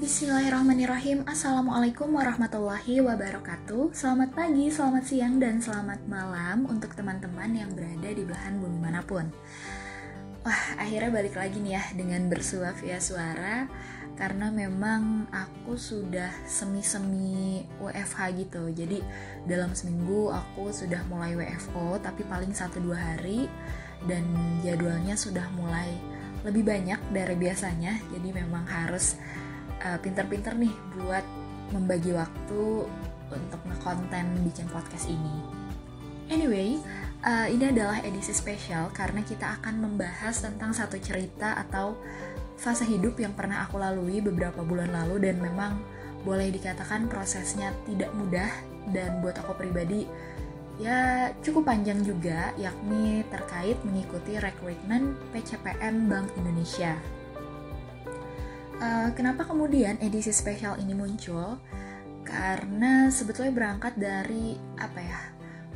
Bismillahirrahmanirrahim. Assalamualaikum warahmatullahi wabarakatuh. Selamat pagi, selamat siang, dan selamat malam Untuk teman-teman yang berada di belahan bumi mana pun. Wah, akhirnya balik lagi nih ya Dengan bersua via suara Karena memang aku sudah semi-semi WFH gitu. Jadi dalam seminggu aku sudah mulai WFO Tapi paling 1-2 hari Dan jadwalnya sudah mulai lebih banyak dari biasanya. Jadi memang harus uh, pinter-pinter nih buat membagi waktu untuk ngekonten bikin podcast ini. Anyway, uh, ini adalah edisi spesial karena kita akan membahas tentang satu cerita atau fase hidup yang pernah aku lalui beberapa bulan lalu dan memang boleh dikatakan prosesnya tidak mudah dan buat aku pribadi ya cukup panjang juga yakni terkait mengikuti rekrutmen PCPM Bank Indonesia Uh, kenapa kemudian edisi spesial ini muncul? Karena sebetulnya berangkat dari apa ya?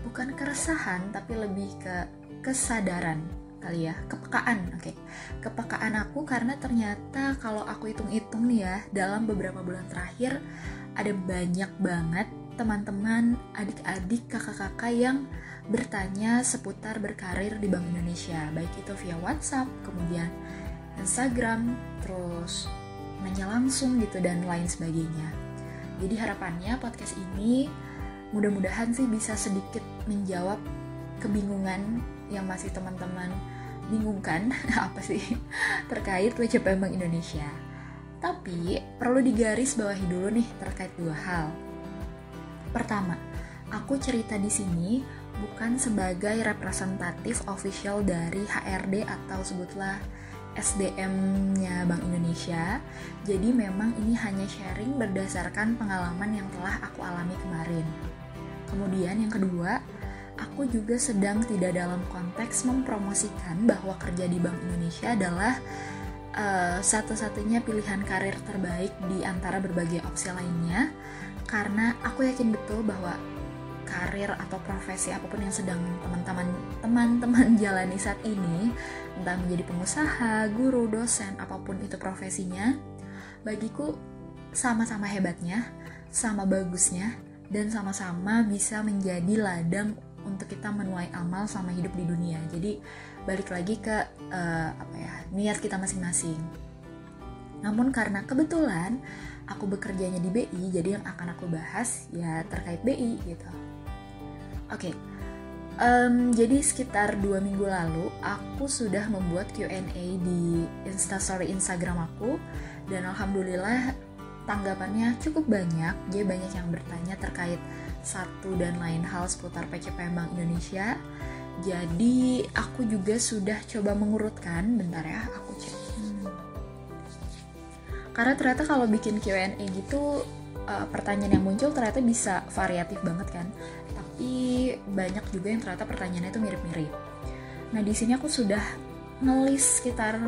Bukan keresahan tapi lebih ke kesadaran kali ya, kepekaan. Oke. Okay. Kepekaan aku karena ternyata kalau aku hitung-hitung nih ya, dalam beberapa bulan terakhir ada banyak banget teman-teman, adik-adik, kakak-kakak yang bertanya seputar berkarir di Bank Indonesia, baik itu via WhatsApp, kemudian Instagram, terus nanya langsung gitu dan lain sebagainya. Jadi harapannya podcast ini mudah-mudahan sih bisa sedikit menjawab kebingungan yang masih teman-teman bingungkan apa sih terkait WCP Bank Indonesia. Tapi perlu digaris bawahi dulu nih terkait dua hal. Pertama, aku cerita di sini bukan sebagai representatif official dari HRD atau sebutlah SDM-nya Bank Indonesia. Jadi memang ini hanya sharing berdasarkan pengalaman yang telah aku alami kemarin. Kemudian yang kedua, aku juga sedang tidak dalam konteks mempromosikan bahwa kerja di Bank Indonesia adalah uh, satu-satunya pilihan karir terbaik di antara berbagai opsi lainnya karena aku yakin betul bahwa karir atau profesi apa pun yang sedang teman-teman teman-teman jalani saat ini, entah menjadi pengusaha, guru, dosen, apa pun itu profesinya, bagiku sama-sama hebatnya, sama bagusnya, dan sama-sama bisa menjadi ladang untuk kita menuai amal sama hidup di dunia. Jadi balik lagi ke uh, apa ya niat kita masing-masing. Namun karena kebetulan aku bekerjanya di BI, jadi yang akan aku bahas ya terkait BI gitu. Oke, okay. Um, jadi sekitar dua minggu lalu aku sudah membuat Q&A di Instastory Instagram aku dan alhamdulillah tanggapannya cukup banyak. Dia banyak yang bertanya terkait satu dan lain hal seputar PCPM Bank Indonesia. Jadi aku juga sudah coba mengurutkan, bentar ya, aku cek. Hmm. Karena ternyata kalau bikin Q&A gitu uh, pertanyaan yang muncul ternyata bisa variatif banget kan tapi banyak juga yang ternyata pertanyaannya itu mirip-mirip. Nah di sini aku sudah ngelis sekitar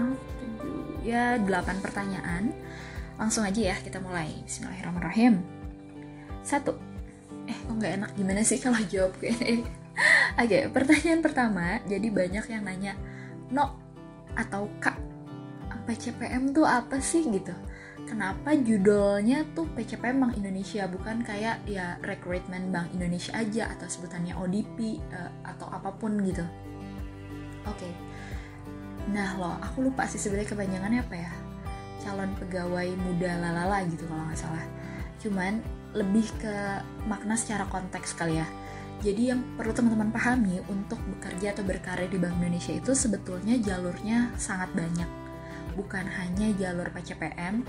ya 8 pertanyaan. Langsung aja ya kita mulai. Bismillahirrahmanirrahim. Satu. Eh kok nggak enak gimana sih kalau jawab Oke, okay, pertanyaan pertama. Jadi banyak yang nanya, no atau kak, PCPM tuh apa sih gitu? Kenapa judulnya tuh PCPM Bank Indonesia bukan kayak ya recruitment Bank Indonesia aja atau sebutannya ODP uh, eh, atau apa pun gitu. Oke. Okay. Nah loh, aku lupa sih sebenarnya kepanjangannya apa ya? Calon pegawai muda lalala gitu kalau nggak salah. Cuman lebih ke makna secara konteks kali ya. Jadi yang perlu teman-teman pahami untuk bekerja atau berkarir di Bank Indonesia itu sebetulnya jalurnya sangat banyak. Bukan hanya jalur PCPM,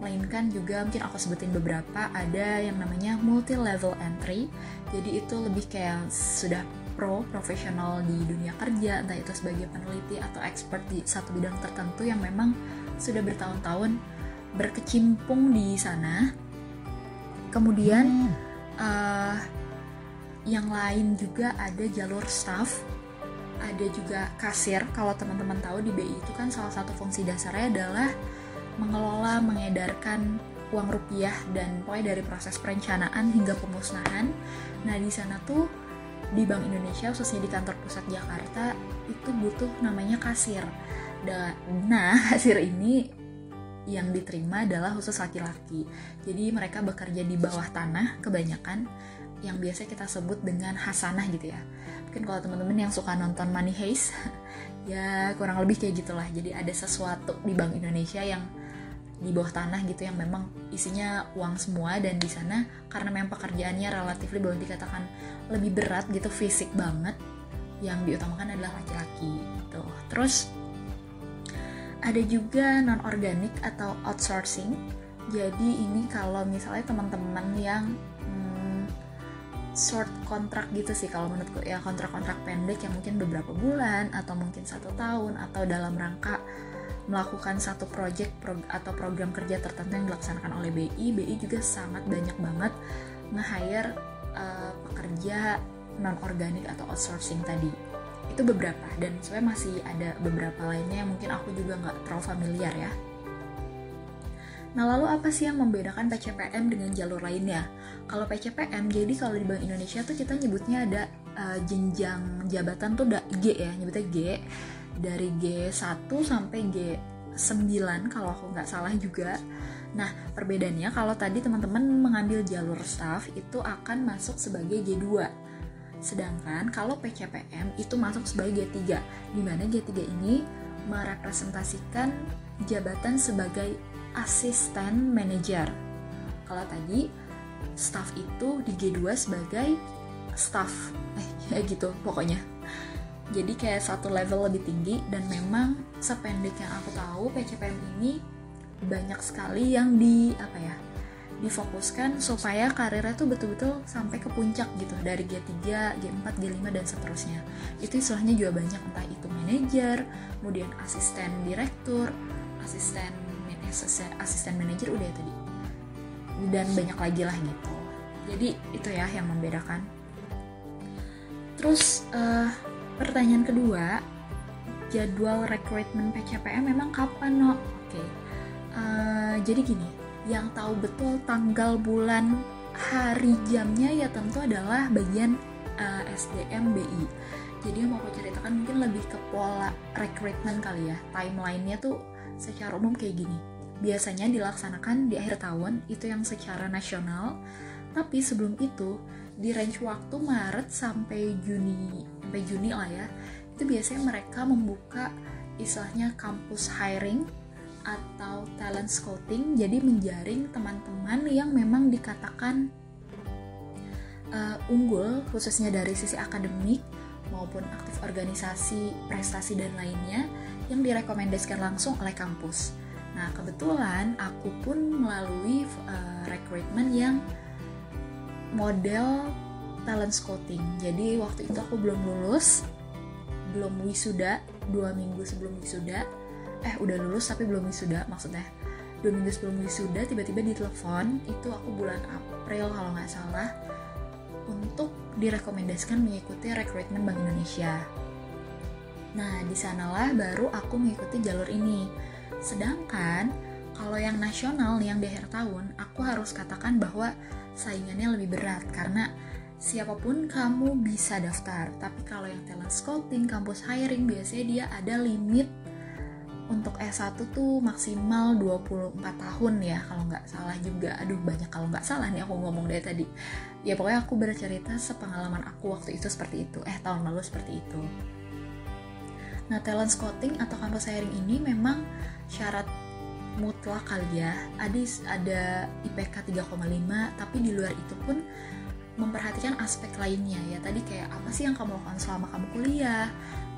melainkan juga mungkin aku sebutin beberapa ada yang namanya multi level entry. Jadi itu lebih kayak sudah pro profesional di dunia kerja entah itu sebagai peneliti atau expert di satu bidang tertentu yang memang sudah bertahun-tahun berkecimpung di sana. Kemudian hmm. uh, yang lain juga ada jalur staff ada juga kasir. Kalau teman-teman tahu di BI itu kan salah satu fungsi dasarnya adalah mengelola, mengedarkan uang rupiah dan pokoknya dari proses perencanaan hingga pemusnahan. Nah di sana tuh di Bank Indonesia khususnya di kantor pusat Jakarta itu butuh namanya kasir. Nah kasir ini yang diterima adalah khusus laki-laki. Jadi mereka bekerja di bawah tanah kebanyakan yang biasa kita sebut dengan hasanah gitu ya. Mungkin kalau teman-teman yang suka nonton Money Heist, ya kurang lebih kayak gitulah. Jadi ada sesuatu di Bank Indonesia yang di bawah tanah gitu yang memang isinya uang semua dan di sana karena memang pekerjaannya relatif boleh dikatakan lebih berat gitu fisik banget yang diutamakan adalah laki-laki gitu. Terus ada juga non organik atau outsourcing. Jadi ini kalau misalnya teman-teman yang hmm, short kontrak gitu sih kalau menurutku ya kontrak-kontrak pendek yang mungkin beberapa bulan atau mungkin satu tahun atau dalam rangka melakukan satu project pro atau program kerja tertentu yang dilaksanakan oleh BI, BI juga sangat banyak banget nge-hire uh, pekerja non organik atau outsourcing tadi. Itu beberapa dan sebenarnya masih ada beberapa lainnya yang mungkin aku juga nggak terlalu familiar ya. Nah lalu apa sih yang membedakan PCPM dengan jalur lainnya? Kalau PCPM, jadi kalau di Bank Indonesia tuh kita nyebutnya ada uh, jenjang jabatan tuh G ya, nyebutnya G dari G1 sampai G9 kalau aku nggak salah juga. Nah, perbedaannya kalau tadi teman-teman mengambil jalur staff itu akan masuk sebagai G2. Sedangkan kalau PCPM itu masuk sebagai G3, di mana G3 ini merepresentasikan jabatan sebagai asisten manager. Kalau tadi staff itu di G2 sebagai staff, eh ya gitu pokoknya jadi kayak satu level lebih tinggi dan memang sependek yang aku tahu PCPM ini banyak sekali yang di apa ya difokuskan supaya karirnya tuh betul-betul sampai ke puncak gitu dari G3, G4, G5 dan seterusnya. Itu istilahnya juga banyak entah itu manajer, kemudian asisten direktur, asisten asisten, manajer udah ya tadi. Dan banyak lagi lah gitu. Jadi itu ya yang membedakan. Terus uh, Pertanyaan kedua, jadwal rekrutmen PCPM memang kapan, no? Oke, okay. uh, eh, jadi gini, yang tahu betul tanggal bulan hari jamnya ya tentu adalah bagian uh, eh, SDM BI. Jadi yang mau aku ceritakan mungkin lebih ke pola rekrutmen kali ya. Timelinenya tuh secara umum kayak gini. Biasanya dilaksanakan di akhir tahun, itu yang secara nasional. Tapi sebelum itu, di range waktu Maret sampai Juni sampai Juni lah ya itu biasanya mereka membuka istilahnya kampus hiring atau talent scouting jadi menjaring teman-teman yang memang dikatakan uh, unggul khususnya dari sisi akademik maupun aktif organisasi, prestasi dan lainnya yang direkomendasikan langsung oleh kampus. Nah, kebetulan aku pun melalui uh, rekrutmen yang model talent scouting jadi waktu itu aku belum lulus belum wisuda dua minggu sebelum wisuda eh udah lulus tapi belum wisuda maksudnya dua minggu sebelum wisuda tiba-tiba ditelepon itu aku bulan April kalau nggak salah untuk direkomendasikan mengikuti rekrutmen Bank Indonesia. Nah, di sanalah baru aku mengikuti jalur ini. Sedangkan kalau yang nasional yang di akhir tahun, aku harus katakan bahwa saingannya lebih berat karena siapa pun kamu bisa daftar. Tapi kalau yang talent scouting, kampus hiring biasanya dia ada limit untuk S1 tuh maksimal 24 tahun ya kalau nggak salah juga. Aduh banyak kalau nggak salah nih aku ngomong dari tadi. Ya pokoknya aku bercerita sepengalaman aku waktu itu seperti itu. Eh tahun lalu seperti itu. Nah talent scouting atau kampus hiring ini memang syarat mutlak kali ya. Ada ada IPK 3,5 tapi di luar itu pun memperhatikan aspek lainnya ya. Tadi kayak apa sih yang kamu lakukan selama kamu kuliah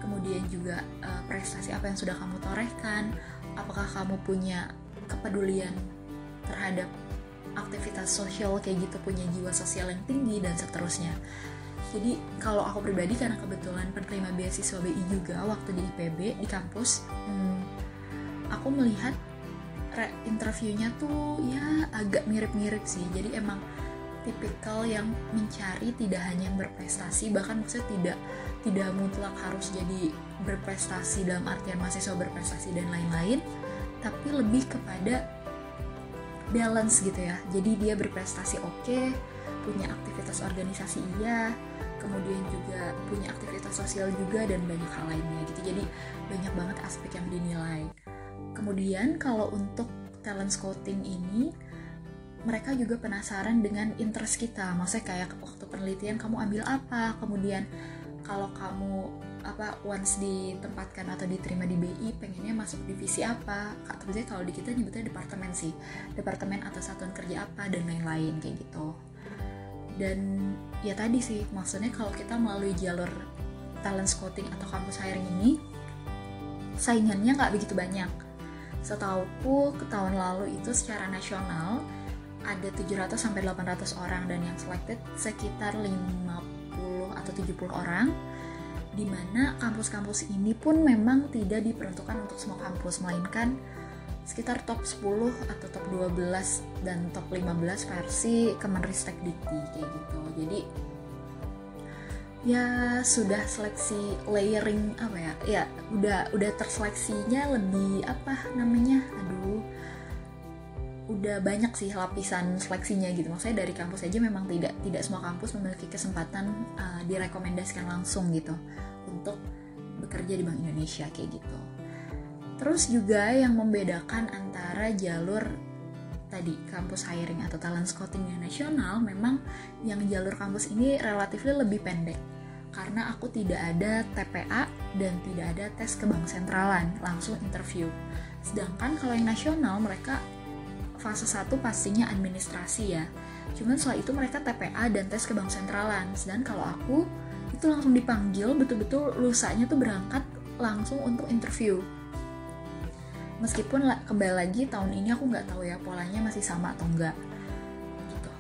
kemudian juga uh, prestasi apa yang sudah kamu torehkan apakah kamu punya kepedulian terhadap aktivitas sosial kayak gitu punya jiwa sosial yang tinggi dan seterusnya. Jadi kalau aku pribadi karena kebetulan penerima beasiswa BI juga waktu di IPB di kampus hmm, aku melihat interviewnya tuh ya agak mirip-mirip sih. Jadi emang tipikal yang mencari tidak hanya berprestasi bahkan maksudnya tidak tidak mutlak harus jadi berprestasi dalam artian mahasiswa berprestasi dan lain-lain tapi lebih kepada balance gitu ya. Jadi dia berprestasi oke okay, punya aktivitas organisasi iya kemudian juga punya aktivitas sosial juga dan banyak hal lainnya gitu. Jadi banyak banget aspek yang dinilai kemudian kalau untuk talent scouting ini mereka juga penasaran dengan interest kita. Maksudnya kayak waktu penelitian kamu ambil apa kemudian kalau kamu apa once ditempatkan atau diterima di BI pengennya masuk divisi apa? Atau biasanya kalau di kita nyebutnya departemen sih. Departemen atau satuan kerja apa dan lain-lain kayak gitu. Dan ya tadi sih maksudnya kalau kita melalui jalur talent scouting atau kampus hiring ini saingannya nggak begitu banyak setauku ke tahun lalu itu secara nasional ada 700 sampai 800 orang dan yang selected sekitar 50 atau 70 orang di mana kampus-kampus ini pun memang tidak diperuntukkan untuk semua kampus melainkan sekitar top 10 atau top 12 dan top 15 versi Kemenristek Dikti kayak gitu. Jadi ya sudah seleksi layering apa ya? Ya udah udah terseleksinya lebih apa namanya? Aduh udah banyak sih lapisan seleksinya gitu maksudnya dari kampus aja memang tidak tidak semua kampus memiliki kesempatan uh, direkomendasikan langsung gitu untuk bekerja di Bank Indonesia kayak gitu terus juga yang membedakan antara jalur tadi kampus hiring atau talent scouting nasional memang yang jalur kampus ini relatif lebih pendek karena aku tidak ada TPA dan tidak ada tes ke bank sentralan langsung interview sedangkan kalau yang nasional mereka fase 1 pastinya administrasi ya. Cuman setelah itu mereka TPA dan tes ke bank sentralan. Sedangkan kalau aku itu langsung dipanggil betul-betul lusanya tuh berangkat langsung untuk interview. Meskipun kembali lagi tahun ini aku nggak tahu ya polanya masih sama atau enggak. Gitu.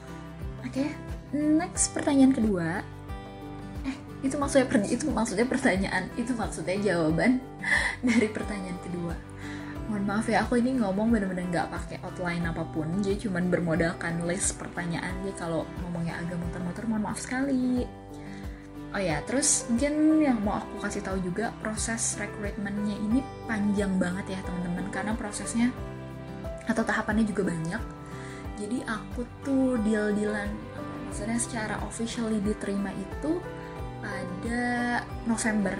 Oke, okay. next pertanyaan kedua. Itu maksudnya itu maksudnya pertanyaan, itu maksudnya jawaban dari pertanyaan kedua. Mohon maaf ya aku ini ngomong bener-bener nggak pakai outline apa pun jadi cuman bermodalkan list pertanyaan. Jadi kalau ngomongnya agak muter-muter mohon maaf sekali. Oh ya terus mungkin yang mau aku kasih tahu juga proses rekrutmennya ini panjang banget ya teman-teman. Karena prosesnya atau tahapannya juga banyak. Jadi aku tuh deal-dealan maksudnya secara officially diterima itu pada November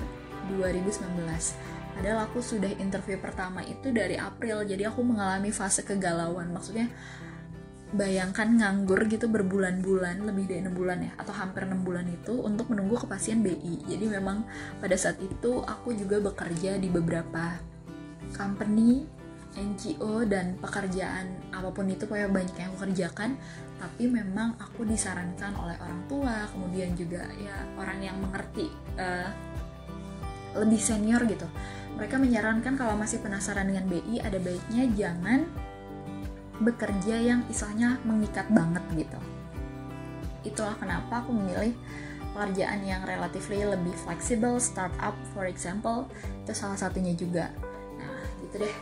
2019 Padahal aku sudah interview pertama itu dari April, jadi aku mengalami fase kegalauan. Maksudnya bayangkan nganggur gitu berbulan-bulan, lebih dari enam bulan ya, atau hampir enam bulan itu untuk menunggu kepastian BI. Jadi memang pada saat itu aku juga bekerja di beberapa company, NGO dan pekerjaan apa pun itu pokoknya banyak yang aku kerjakan tapi memang aku disarankan oleh orang tua kemudian juga ya orang yang mengerti uh, lebih senior gitu mereka menyarankan kalau masih penasaran dengan BI ada baiknya jangan bekerja yang istilahnya mengikat banget gitu. Itulah kenapa aku memilih pekerjaan yang relatif lebih fleksibel, startup for example, itu salah satunya juga. Nah, gitu deh.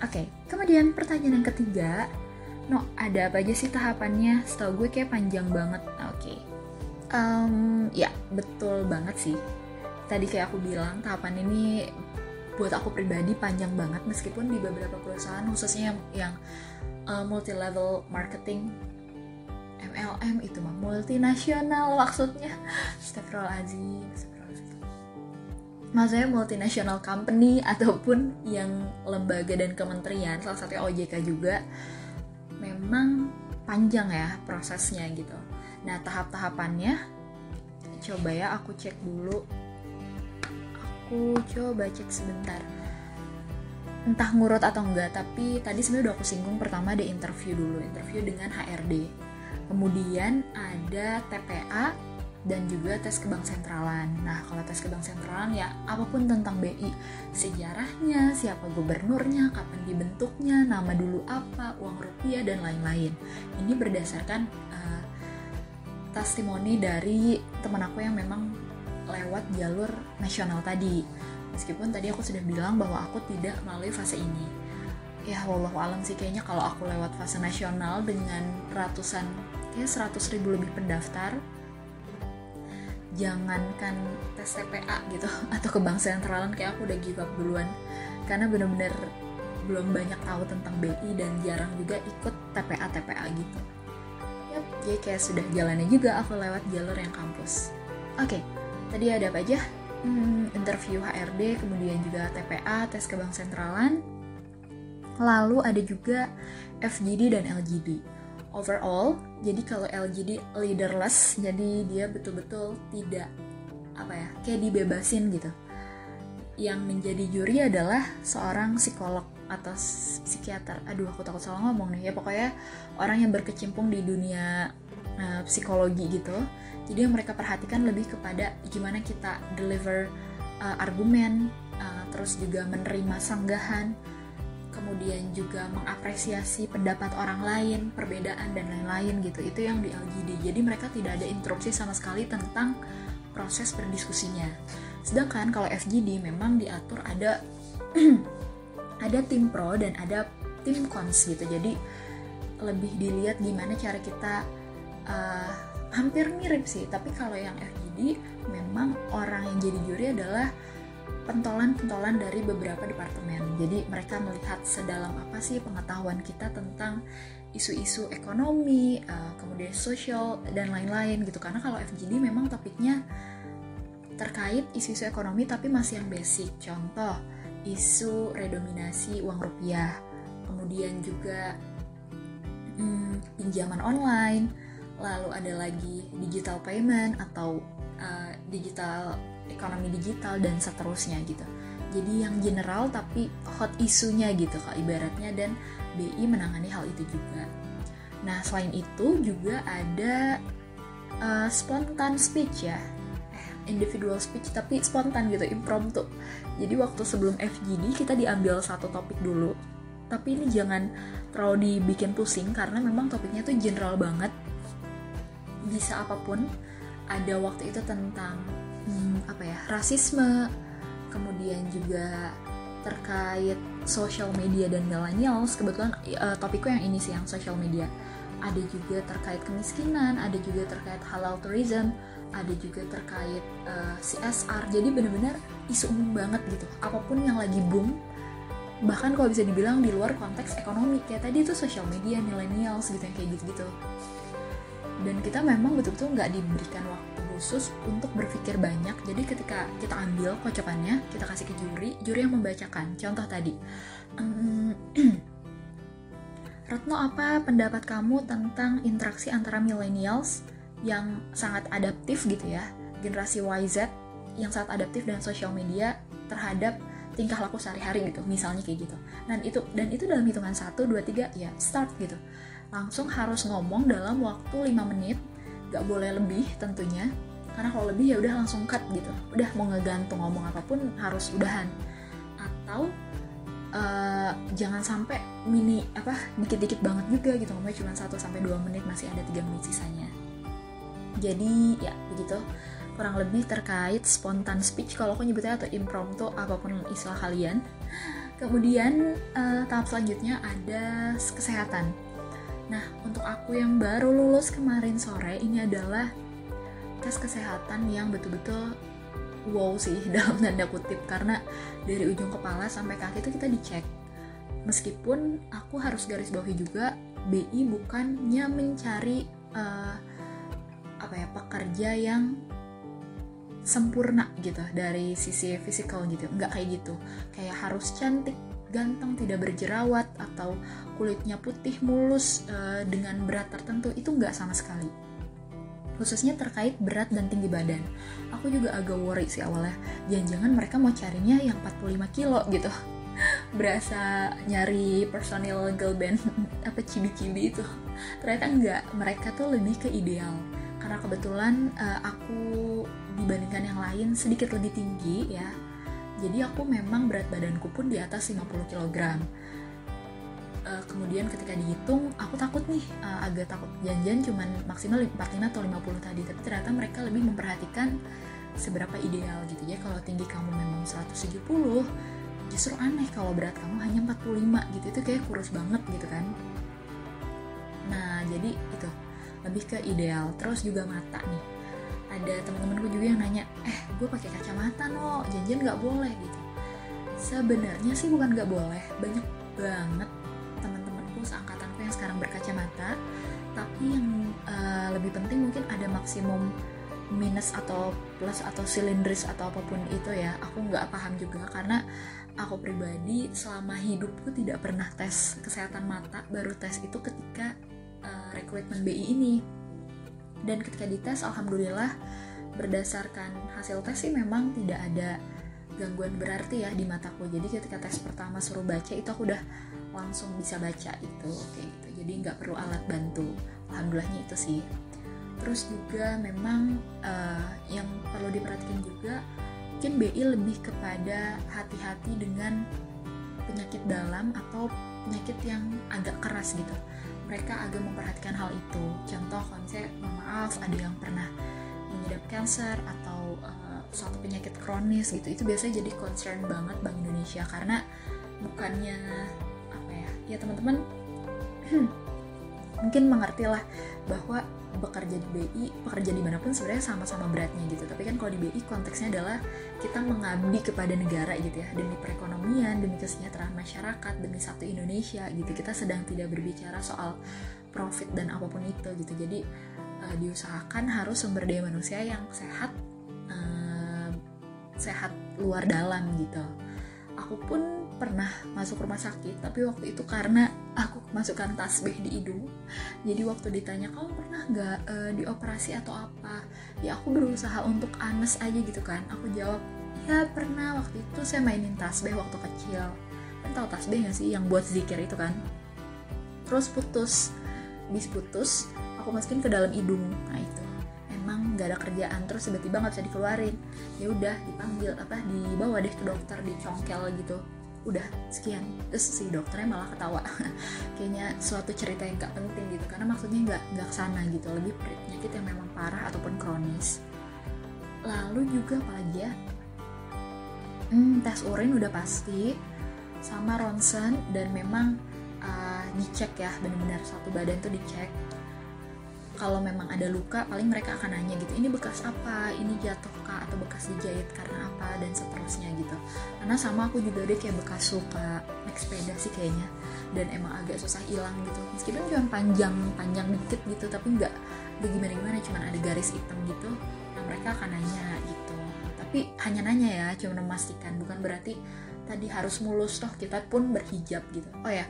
Oke, okay, kemudian pertanyaan yang ketiga, no ada apa aja sih tahapannya? Setahu gue kayak panjang banget. Oke, okay. um, ya betul banget sih. Tadi kayak aku bilang tahapan ini buat aku pribadi panjang banget meskipun di beberapa perusahaan khususnya yang, yang uh, multi level marketing MLM itu mah multinasional maksudnya Astagfirullahaladzim maksudnya multinasional company ataupun yang lembaga dan kementerian salah satunya OJK juga memang panjang ya prosesnya gitu. Nah tahap-tahapannya coba ya aku cek dulu. Aku coba cek sebentar. Entah ngurut atau enggak tapi tadi sebenarnya udah aku singgung pertama ada interview dulu interview dengan HRD kemudian ada TPA dan juga tes ke bank sentralan nah kalau tes ke bank sentralan ya apa pun tentang BI sejarahnya siapa gubernurnya kapan dibentuknya nama dulu apa uang rupiah dan lain-lain ini berdasarkan uh, testimoni dari teman aku yang memang lewat jalur nasional tadi. Meskipun tadi aku sudah bilang bahwa aku tidak melalui fase ini. Ya, wallahu alam sih kayaknya kalau aku lewat fase nasional dengan ratusan, kayak 100 ribu lebih pendaftar, jangankan tes TPA gitu atau ke bank sentralan kayak aku udah give up duluan karena bener-bener belum banyak tahu tentang BI dan jarang juga ikut TPA TPA gitu. Yap, jadi kayak sudah jalannya juga aku lewat jalur yang kampus. Oke, okay, Tadi ada apa aja? Hmm, interview HRD, kemudian juga TPA, tes ke bank sentralan. lalu ada juga FGD dan LGD overall jadi kalau LGD leaderless jadi dia betul-betul tidak apa ya kayak dibebasin gitu. Yang menjadi juri adalah seorang psikolog atau psikiater. Aduh aku takut salah ngomong nih. Ya pokoknya orang yang berkecimpung di dunia uh, psikologi gitu jadi yang mereka perhatikan lebih kepada gimana kita deliver uh, argumen uh, terus juga menerima sanggahan kemudian juga mengapresiasi pendapat orang lain perbedaan dan lain-lain gitu itu yang di LGD jadi mereka tidak ada interupsi sama sekali tentang proses berdiskusinya Sedangkan kalau FGD memang diatur ada ada tim pro dan ada tim cons gitu. Jadi lebih dilihat gimana cara kita uh, hampir mirip sih. Tapi kalau yang FGD memang orang yang jadi juri adalah pentolan-pentolan dari beberapa departemen. Jadi mereka melihat sedalam apa sih pengetahuan kita tentang isu-isu ekonomi, uh, kemudian sosial dan lain-lain gitu. Karena kalau FGD memang topiknya terkait isu-isu ekonomi tapi masih yang basic. Contoh, isu redominasi uang rupiah, kemudian juga hmm, pinjaman online, lalu ada lagi digital payment atau uh, digital ekonomi digital dan seterusnya gitu. Jadi yang general tapi hot isunya gitu kak ibaratnya dan BI menangani hal itu juga. Nah selain itu juga ada uh, spontan speech ya individual speech tapi spontan gitu impromptu jadi waktu sebelum FGD kita diambil satu topik dulu tapi ini jangan terlalu dibikin pusing karena memang topiknya tuh general banget bisa apa pun ada waktu itu tentang hmm, apa ya? Rasisme kemudian juga terkait social media dan millennials. Kebetulan uh, topikku yang ini sih yang social media. Ada juga terkait kemiskinan ada juga terkait halal tourism ada juga terkait uh, eh, CSR jadi bener-bener isu umum banget gitu. Apa pun yang lagi boom bahkan kalau bisa dibilang di luar konteks ekonomi. Kayak tadi itu social media millennials gitu yang kayak gitu-gitu dan kita memang betul-betul nggak diberikan waktu khusus untuk berpikir banyak. Jadi ketika kita ambil kocokannya kita kasih ke juri juri yang membacakan. Contoh tadi. Um, Retno apa pendapat kamu tentang interaksi antara millennials yang sangat adaptif gitu ya? Generasi YZ yang sangat adaptif dengan sosial media terhadap tingkah laku sehari-hari gitu misalnya kayak gitu. Dan itu dan itu dalam hitungan 1, 2, 3 ya start gitu langsung harus ngomong dalam waktu 5 menit. Gak boleh lebih tentunya. Karena kalau lebih ya udah langsung cut gitu. Udah mau ngegantung ngomong apa pun harus udahan. Atau uh, jangan sampai mini apa dikit-dikit banget juga gitu. Ngomongnya cuma 1 sampai 2 menit masih ada 3 menit sisanya. Jadi ya begitu. Kurang lebih terkait spontan speech kalau aku nyebutnya atau impromptu apa pun istilah kalian. Kemudian uh, tahap selanjutnya ada kesehatan nah untuk aku yang baru lulus kemarin sore ini adalah tes kesehatan yang betul-betul wow sih dalam tanda kutip. Karena dari ujung kepala sampai kaki itu kita dicek. Meskipun aku harus garis bawahi juga BI bukannya mencari uh, apa ya pekerja yang sempurna gitu dari sisi fisikal gitu. Nggak kayak gitu. Kayak harus cantik ganteng tidak berjerawat atau kulitnya putih mulus uh, dengan berat tertentu itu nggak sama sekali. Khususnya terkait berat dan tinggi badan. Aku juga agak worry sih awalnya. Jangan-jangan mereka mau carinya yang 45 kilo gitu. Berasa nyari personil girl band apa cibi-cibi itu. Ternyata enggak mereka tuh lebih ke ideal. Karena kebetulan uh, aku dibandingkan yang lain sedikit lebih tinggi ya jadi aku memang berat badanku pun di atas 50 kg uh, kemudian ketika dihitung aku takut nih uh, agak takut janjian cuman maksimal 45 atau 50 tadi. Tapi ternyata mereka lebih memperhatikan seberapa ideal gitu. Ya kalau tinggi kamu memang 170 justru aneh kalau berat kamu hanya 45 gitu. Itu kayak kurus banget gitu kan. Nah jadi itu lebih ke ideal. Terus juga mata nih ada teman-temanku juga yang nanya eh gue pakai kacamata no. Janjian nggak boleh gitu. Sebenarnya sih bukan nggak boleh. Banyak banget teman-temanku seangkatanku yang sekarang berkacamata. Tapi yang uh, lebih penting mungkin ada maksimum minus atau plus atau silindris atau apa pun itu ya. Aku nggak paham juga karena aku pribadi selama hidupku tidak pernah tes kesehatan mata. Baru tes itu ketika uh, rekrutmen BI ini dan ketika dites alhamdulillah berdasarkan hasil tes sih memang tidak ada gangguan berarti ya di mataku. Jadi ketika tes pertama suruh baca itu aku udah langsung bisa baca itu kayak gitu. Jadi nggak perlu alat bantu. Alhamdulillahnya itu sih. Terus juga memang uh, yang perlu diperhatikan juga mungkin BI lebih kepada hati-hati dengan penyakit dalam atau penyakit yang agak keras gitu mereka agak memperhatikan hal itu. Contoh kalau misalnya maaf ada yang pernah mengidap cancer atau uh, suatu penyakit kronis gitu itu biasanya jadi concern banget Bank Indonesia. Karena bukannya apa ya ya teman-teman mungkin mengerti lah bahwa bekerja di BI, pekerja di mana pun sebenarnya sama-sama beratnya gitu. Tapi kan kalau di BI konteksnya adalah kita mengabdi kepada negara gitu ya, demi perekonomian, demi kesejahteraan masyarakat, demi satu Indonesia gitu. Kita sedang tidak berbicara soal profit dan apa pun itu gitu. Jadi uh, diusahakan harus sumber daya manusia yang sehat, uh, sehat luar dalam gitu. Aku pun pernah masuk rumah sakit tapi waktu itu karena aku masukkan tasbih di hidung jadi waktu ditanya kamu pernah nggak uh, dioperasi atau apa? Ya aku berusaha untuk anes aja gitu kan. Aku jawab ya pernah. Waktu itu saya mainin tasbih waktu kecil. Kan tahu tasbih nggak sih yang buat zikir itu kan? Terus putus. Bis putus aku masukin ke dalam hidung nah itu. Emang nggak ada kerjaan. Terus tiba-tiba nggak bisa dikeluarin. Ya udah dipanggil apa dibawa deh ke dokter dicongkel gitu udah sekian. Terus si dokternya malah ketawa. Kayaknya suatu cerita yang gak penting gitu. Karena maksudnya nggak nggak ke sana gitu. Lebih penyakit yang memang parah ataupun kronis. Lalu juga apa aja ya? hmm, tes urin udah pasti. Sama ronsen dan memang uh, dicek ya. Benar-benar satu badan tuh dicek. Kalau memang ada luka paling mereka akan nanya gitu ini bekas apa? Ini jatuh atau bekas dijahit karena apa dan seterusnya gitu. Karena sama aku juga deh kayak bekas suka naik sepeda sih kayaknya. Dan emang agak susah hilang gitu. Meskipun cuma panjang panjang dikit gitu tapi nggak gimana gimana cuma ada garis hitam gitu nah mereka akan nanya gitu. Tapi hanya nanya ya cuma memastikan. Bukan berarti tadi harus mulus toh kita pun berhijab gitu. Oh ya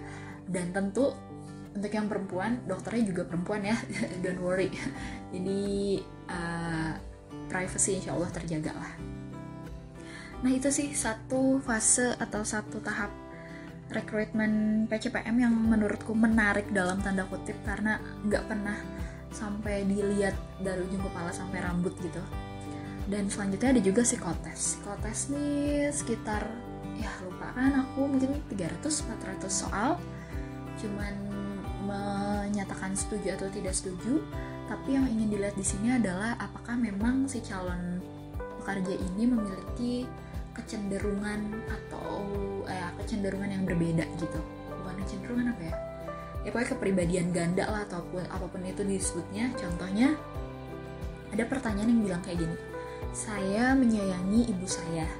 dan tentu untuk yang perempuan dokternya juga perempuan ya. Don't worry. Jadi uh, privacy insya Allah terjaga lah. Nah itu sih satu fase atau satu tahap rekrutmen PCPM yang menurutku menarik dalam tanda kutip karena nggak pernah sampai dilihat dari ujung kepala sampai rambut gitu. Dan selanjutnya ada juga psikotes. Psikotes nih sekitar ya lupa kan aku mungkin 300-400 soal. Cuman menyatakan setuju atau tidak setuju, tapi yang ingin dilihat di sini adalah apakah memang si calon pekerja ini memiliki kecenderungan atau eh, kecenderungan yang berbeda gitu. Bukan kecenderungan apa ya? Ya pokoknya kepribadian ganda lah ataupun apa pun itu disebutnya. Contohnya ada pertanyaan yang bilang kayak gini. Saya menyayangi ibu saya.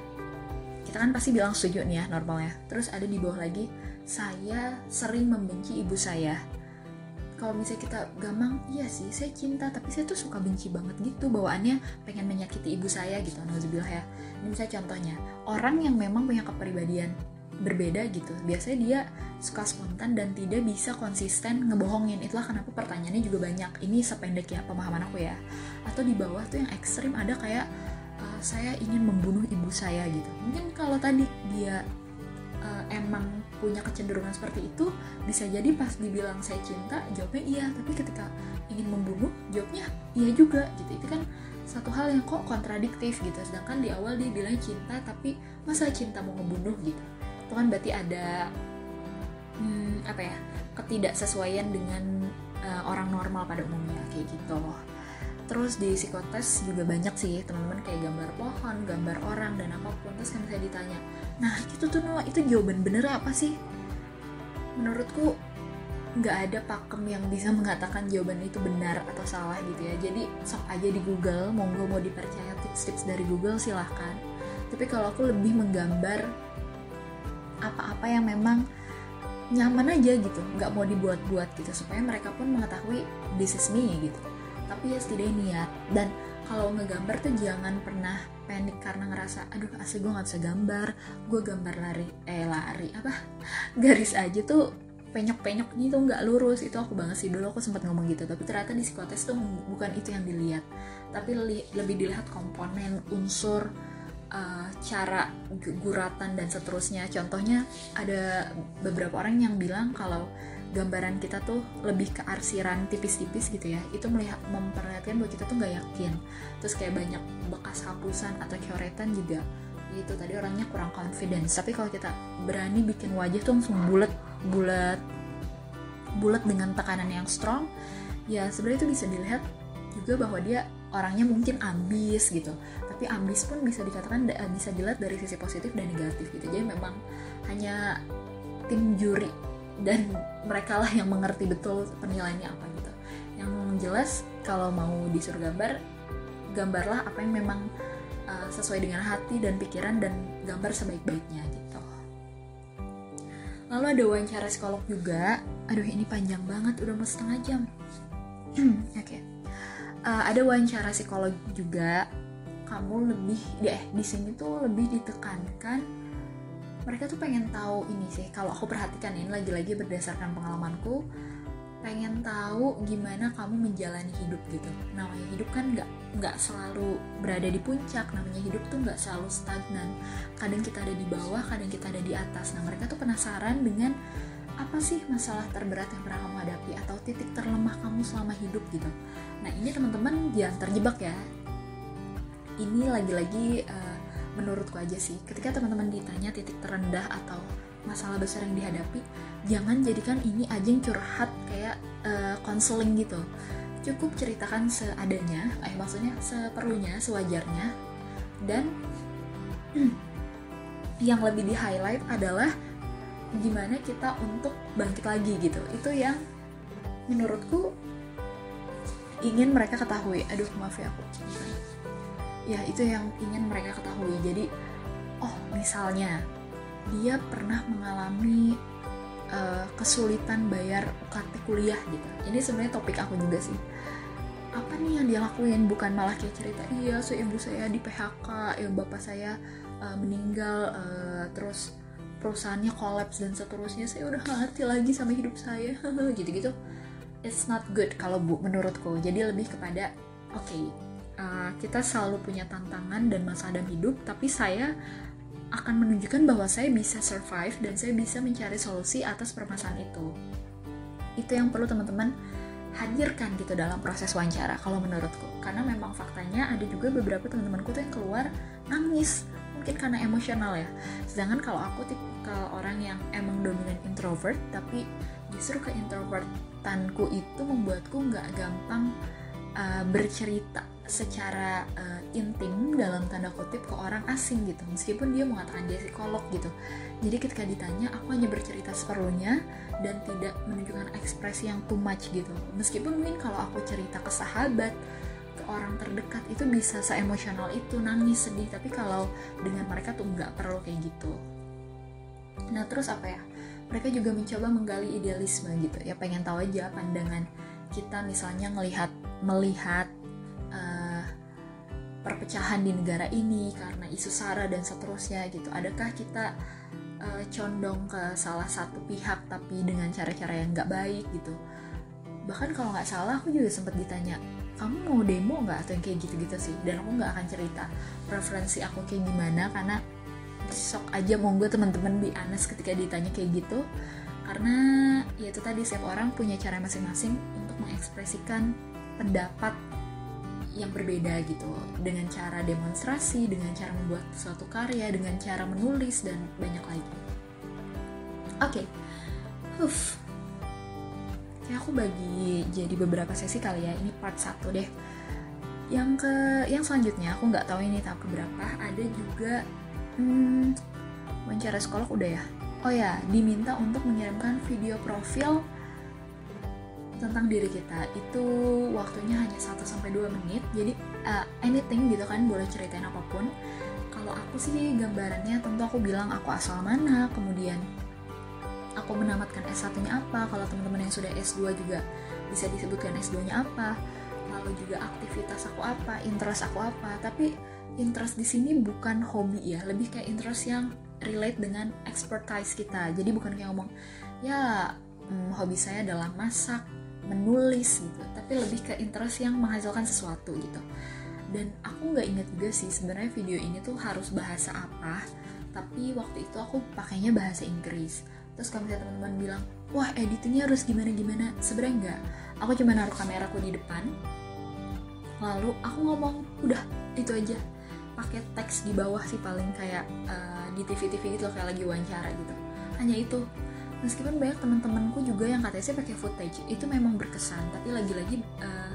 Kita kan pasti bilang setuju nih ya normalnya. Terus ada di bawah lagi, saya sering membenci ibu saya kalau misalnya kita gampang iya sih saya cinta tapi saya tuh suka benci banget gitu bawaannya pengen menyakiti ibu saya gitu nauzubillah ya. Ini misalnya contohnya orang yang memang punya kepribadian berbeda gitu biasanya dia suka spontan dan tidak bisa konsisten ngebohongin. Itulah kenapa pertanyaannya juga banyak. Ini sependek ya pemahaman aku ya. Atau di bawah tuh yang ekstrim ada kayak uh, saya ingin membunuh ibu saya gitu. Mungkin kalau tadi dia uh, emang punya kecenderungan seperti itu bisa jadi pas dibilang saya cinta jawabnya iya. Tapi ketika ingin membunuh jawabnya iya juga gitu. Itu kan satu hal yang kok kontradiktif gitu. Sedangkan di awal dia bilang cinta tapi masa cinta mau membunuh gitu. Itu kan berarti ada hmm, apa ya ketidaksesuaian dengan uh, orang normal pada umumnya kayak gitu terus di psikotes juga banyak sih teman-teman kayak gambar pohon gambar orang dan apa pun. Terus kan saya ditanya nah itu tuh Noah itu jawaban bener apa sih? Menurutku nggak ada pakem yang bisa mengatakan jawaban itu benar atau salah gitu ya. Jadi sok aja di Google monggo mau dipercaya tips-tips dari Google silahkan. Tapi kalau aku lebih menggambar apa-apa yang memang nyaman aja gitu nggak mau dibuat-buat gitu supaya mereka pun mengetahui this is me gitu tapi ya setidaknya niat. Dan kalau ngegambar tuh jangan pernah panik karena ngerasa aduh asli gue nggak bisa gambar. Gue gambar lari eh lari apa garis aja tuh penyok-penyok gitu nggak lurus. Itu aku banget sih. Dulu aku sempat ngomong gitu tapi ternyata di psikotes tuh bukan itu yang dilihat. Tapi lebih dilihat komponen unsur uh, cara guratan dan seterusnya. Contohnya ada beberapa orang yang bilang kalau gambaran kita tuh lebih ke arsiran tipis-tipis gitu ya. Itu melihat memperlihatkan bahwa kita tuh nggak yakin. Terus kayak banyak bekas hapusan atau coretan juga. Itu tadi orangnya kurang confidence tapi kalau kita berani bikin wajah tuh langsung bulat bulat bulat dengan tekanan yang strong ya sebenarnya itu bisa dilihat juga bahwa dia orangnya mungkin ambis gitu. Tapi ambis pun bisa dikatakan bisa dilihat dari sisi positif dan negatif gitu. Jadi memang hanya tim juri dan mereka lah yang mengerti betul penilaiannya apa gitu. Yang jelas kalau mau disuruh gambar gambarlah apa yang memang uh, sesuai dengan hati dan pikiran dan gambar sebaik-baiknya lalu ada wawancara psikolog juga. Aduh ini panjang banget udah mau setengah jam. Oke. Okay. uh, eh, ada wawancara psikolog juga. Kamu lebih deh di sini tuh lebih ditekankan mereka tuh pengen tahu ini sih kalau aku perhatikan ini lagi-lagi berdasarkan pengalamanku pengen tahu gimana kamu menjalani hidup gitu. Namanya hidup kan nggak nggak selalu berada di puncak namanya hidup tuh nggak selalu stagnan. Kadang kita ada di bawah kadang kita ada di atas. Nah mereka tuh penasaran dengan apa sih masalah terberat yang pernah kamu hadapi atau titik terlemah kamu selama hidup gitu. Nah ini teman-teman jangan terjebak ya. Ini lagi-lagi uh, menurutku aja sih ketika teman-teman ditanya titik terendah atau masalah besar yang dihadapi jangan jadikan ini ajang curhat kayak konseling uh, gitu. Cukup ceritakan seadanya eh maksudnya seperlunya sewajarnya dan hmm, yang lebih di highlight adalah gimana kita untuk bangkit lagi gitu. Itu yang menurutku ingin mereka ketahui. Aduh maaf ya aku ya itu yang ingin mereka ketahui jadi oh misalnya dia pernah mengalami uh, kesulitan bayar UKT kuliah gitu. Ini sebenarnya topik aku juga sih. Apa nih yang dia lakuin? Bukan malah kayak cerita, iya, so ibu saya di PHK, ya bapak saya uh, meninggal, uh, terus perusahaannya kolaps dan seterusnya. Saya udah ngerti lagi sama hidup saya, gitu-gitu. It's not good kalau bu menurutku. Jadi lebih kepada, oke, okay, uh, kita selalu punya tantangan dan masalah dalam hidup, tapi saya akan menunjukkan bahwa saya bisa survive dan saya bisa mencari solusi atas permasalahan itu. Itu yang perlu teman-teman hadirkan gitu dalam proses wawancara kalau menurutku. Karena memang faktanya ada juga beberapa teman-temanku tuh yang keluar nangis mungkin karena emosional ya. Sedangkan kalau aku tipikal orang yang emang dominan introvert tapi justru ke introvertanku itu membuatku nggak gampang uh, bercerita secara uh, intim dalam tanda kutip ke orang asing gitu. Meskipun dia mengatakan dia psikolog gitu. Jadi ketika ditanya aku hanya bercerita seperlunya dan tidak menunjukkan ekspresi yang too much gitu. Meskipun mungkin kalau aku cerita ke sahabat ke orang terdekat itu bisa seemosional itu nangis sedih. Tapi kalau dengan mereka tuh nggak perlu kayak gitu. Nah terus apa ya? Mereka juga mencoba menggali idealisme gitu. Ya pengen tahu aja pandangan kita misalnya melihat melihat uh, perpecahan di negara ini karena isu sara dan seterusnya gitu. Adakah kita uh, condong ke salah satu pihak tapi dengan cara-cara yang nggak baik gitu? Bahkan kalau nggak salah aku juga sempat ditanya kamu mau demo nggak atau yang kayak gitu-gitu sih? Dan aku nggak akan cerita preferensi aku kayak gimana karena sok aja monggo teman-teman bi anas ketika ditanya kayak gitu. Karena ya itu tadi setiap orang punya cara masing-masing untuk mengekspresikan pendapat yang berbeda gitu dengan cara demonstrasi, dengan cara membuat suatu karya, dengan cara menulis dan banyak lagi. Oke, okay. Huff. Kayak aku bagi jadi beberapa sesi kali ya. Ini part satu deh. Yang ke yang selanjutnya aku nggak tahu ini tahap keberapa. Ada juga hmm, wawancara sekolah udah ya. Oh ya, diminta untuk mengirimkan video profil tentang diri kita itu waktunya hanya 1 sampai 2 menit. Jadi uh, anything gitu kan boleh ceritain apa pun. Kalau aku sih gambarannya tentu aku bilang aku asal mana, kemudian aku menamatkan S1-nya apa. Kalau teman-teman yang sudah S2 juga bisa disebutkan S2-nya apa. lalu juga aktivitas aku apa interest aku apa tapi interest di sini bukan hobi ya lebih kayak interest yang relate dengan expertise kita jadi bukan kayak ngomong ya hmm, hobi saya adalah masak menulis gitu tapi lebih ke interest yang menghasilkan sesuatu gitu. Dan aku nggak inget juga sih sebenarnya video ini tuh harus bahasa apa tapi waktu itu aku pakainya bahasa Inggris. Terus kalau misalnya teman-teman bilang wah editingnya harus gimana gimana sebenarnya enggak aku cuma naruh kameraku di depan lalu aku ngomong udah itu aja. Pakai teks di bawah sih paling kayak uh, di TV-TV gitu kayak lagi wawancara gitu. Hanya itu meskipun banyak teman-temanku juga yang katanya sih pakai footage itu memang berkesan. Tapi lagi-lagi uh,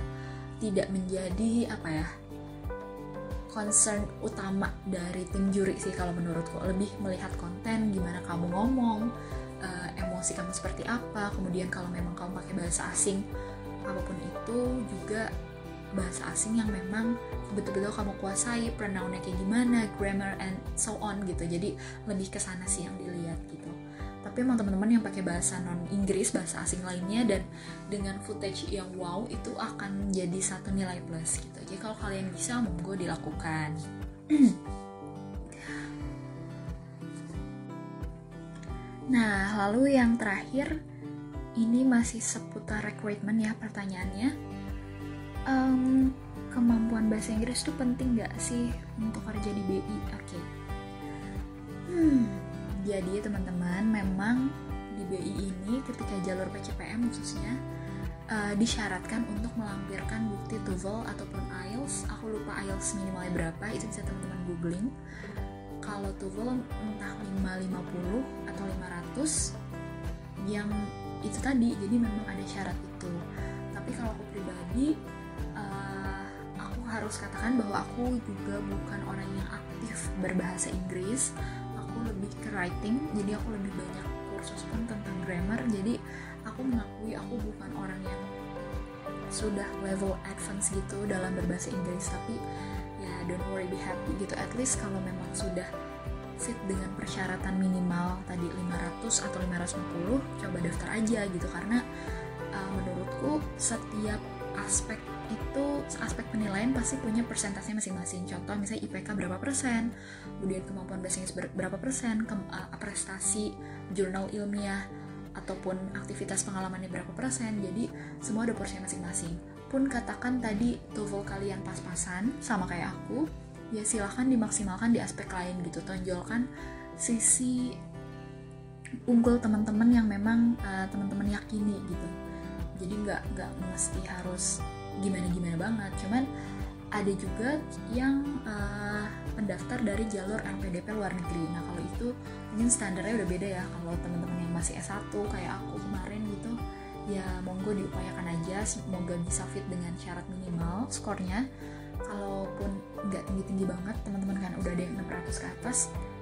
tidak menjadi apa ya concern utama dari tim juri sih kalau menurutku. Lebih melihat konten gimana kamu ngomong uh, emosi kamu seperti apa kemudian kalau memang kamu pakai bahasa asing apa pun itu juga bahasa asing yang memang betul-betul kamu kuasai pronounnya kayak gimana grammar and so on gitu. Jadi lebih ke sana sih yang dilihat gitu tapi emang teman-teman yang pakai bahasa non Inggris bahasa asing lainnya dan dengan footage yang wow itu akan jadi satu nilai plus gitu jadi kalau kalian bisa monggo dilakukan Nah, lalu yang terakhir, ini masih seputar recruitment ya pertanyaannya. Um, kemampuan bahasa Inggris itu penting nggak sih untuk kerja di BI? Oke. Okay. Hmm, jadi teman-teman memang di BI ini ketika jalur PCPM khususnya uh, disyaratkan untuk melampirkan bukti TOEFL ataupun IELTS. Aku lupa IELTS minimalnya berapa, itu bisa teman-teman googling. Kalau TOEFL entah 550 atau 500 yang itu tadi, jadi memang ada syarat itu. Tapi kalau aku pribadi, uh, aku harus katakan bahwa aku juga bukan orang yang aktif berbahasa Inggris lebih ke writing jadi aku lebih banyak kursus pun tentang grammar jadi aku mengakui aku bukan orang yang sudah level advance gitu dalam berbahasa Inggris tapi ya don't worry be happy gitu. At least kalau memang sudah fit dengan persyaratan minimal tadi 500 atau 550 coba daftar aja gitu. Karena uh, menurutku setiap aspek itu aspek penilaian pasti punya persentase masing-masing. Contoh misalnya IPK berapa persen, kemudian kemampuan bahasa Inggris berapa persen, ke, uh, prestasi jurnal ilmiah ataupun aktivitas pengalamannya berapa persen. Jadi semua ada porsi masing-masing. Pun katakan tadi TOEFL kalian pas-pasan sama kayak aku, ya silahkan dimaksimalkan di aspek lain gitu. Tonjolkan sisi unggul teman-teman yang memang uh, teman-teman yakini gitu jadi nggak nggak mesti harus gimana gimana banget. Cuman ada juga yang uh, pendaftar dari jalur LPDP luar negeri. Nah kalau itu mungkin standarnya udah beda ya. Kalau teman-teman yang masih S1 kayak aku kemarin gitu ya monggo diupayakan aja. Semoga bisa fit dengan syarat minimal skornya. Kalaupun nggak tinggi-tinggi banget teman-teman kan udah ada yang 600 ke atas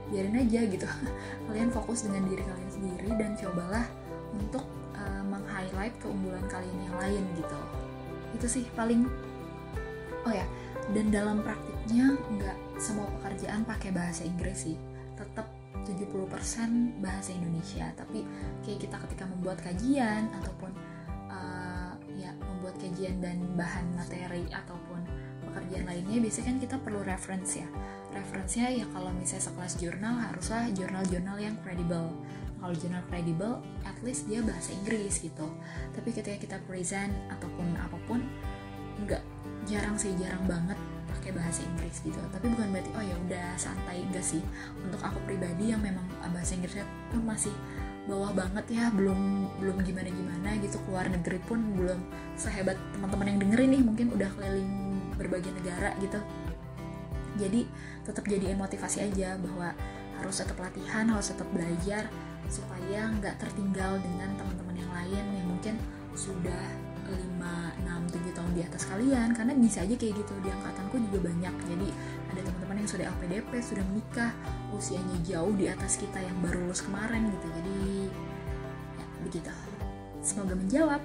biarin aja gitu. Kalian fokus dengan diri kalian sendiri dan cobalah untuk uh, meng-highlight keunggulan kalian yang lain gitu itu sih paling oh ya dan dalam praktiknya nggak semua pekerjaan pakai bahasa Inggris sih. Tetap 70% bahasa Indonesia. Tapi kayak kita ketika membuat kajian ataupun uh, ya membuat kajian dan bahan materi ataupun pekerjaan lainnya biasanya kan kita perlu reference ya. Referensinya ya kalau misalnya sekelas jurnal haruslah jurnal-jurnal yang kredibel kalau jurnal kredibel at least dia bahasa Inggris gitu. Tapi ketika kita present ataupun apa pun nggak jarang sih jarang banget pakai bahasa Inggris gitu. Tapi bukan berarti oh ya udah santai enggak sih. Untuk aku pribadi yang memang bahasa Inggrisnya pun masih bawah banget ya belum belum gimana gimana gitu keluar negeri pun belum sehebat teman-teman yang dengerin nih mungkin udah keliling berbagai negara gitu. Jadi tetap jadiin motivasi aja bahwa harus tetap latihan harus tetap belajar supaya nggak tertinggal dengan teman-teman yang lain yang mungkin sudah 5, 6, 7 tahun di atas kalian. Karena bisa aja kayak gitu di angkatanku juga banyak. Jadi ada teman-teman yang sudah LPDP sudah menikah usianya jauh di atas kita yang baru lulus kemarin gitu. Jadi ya begitu semoga menjawab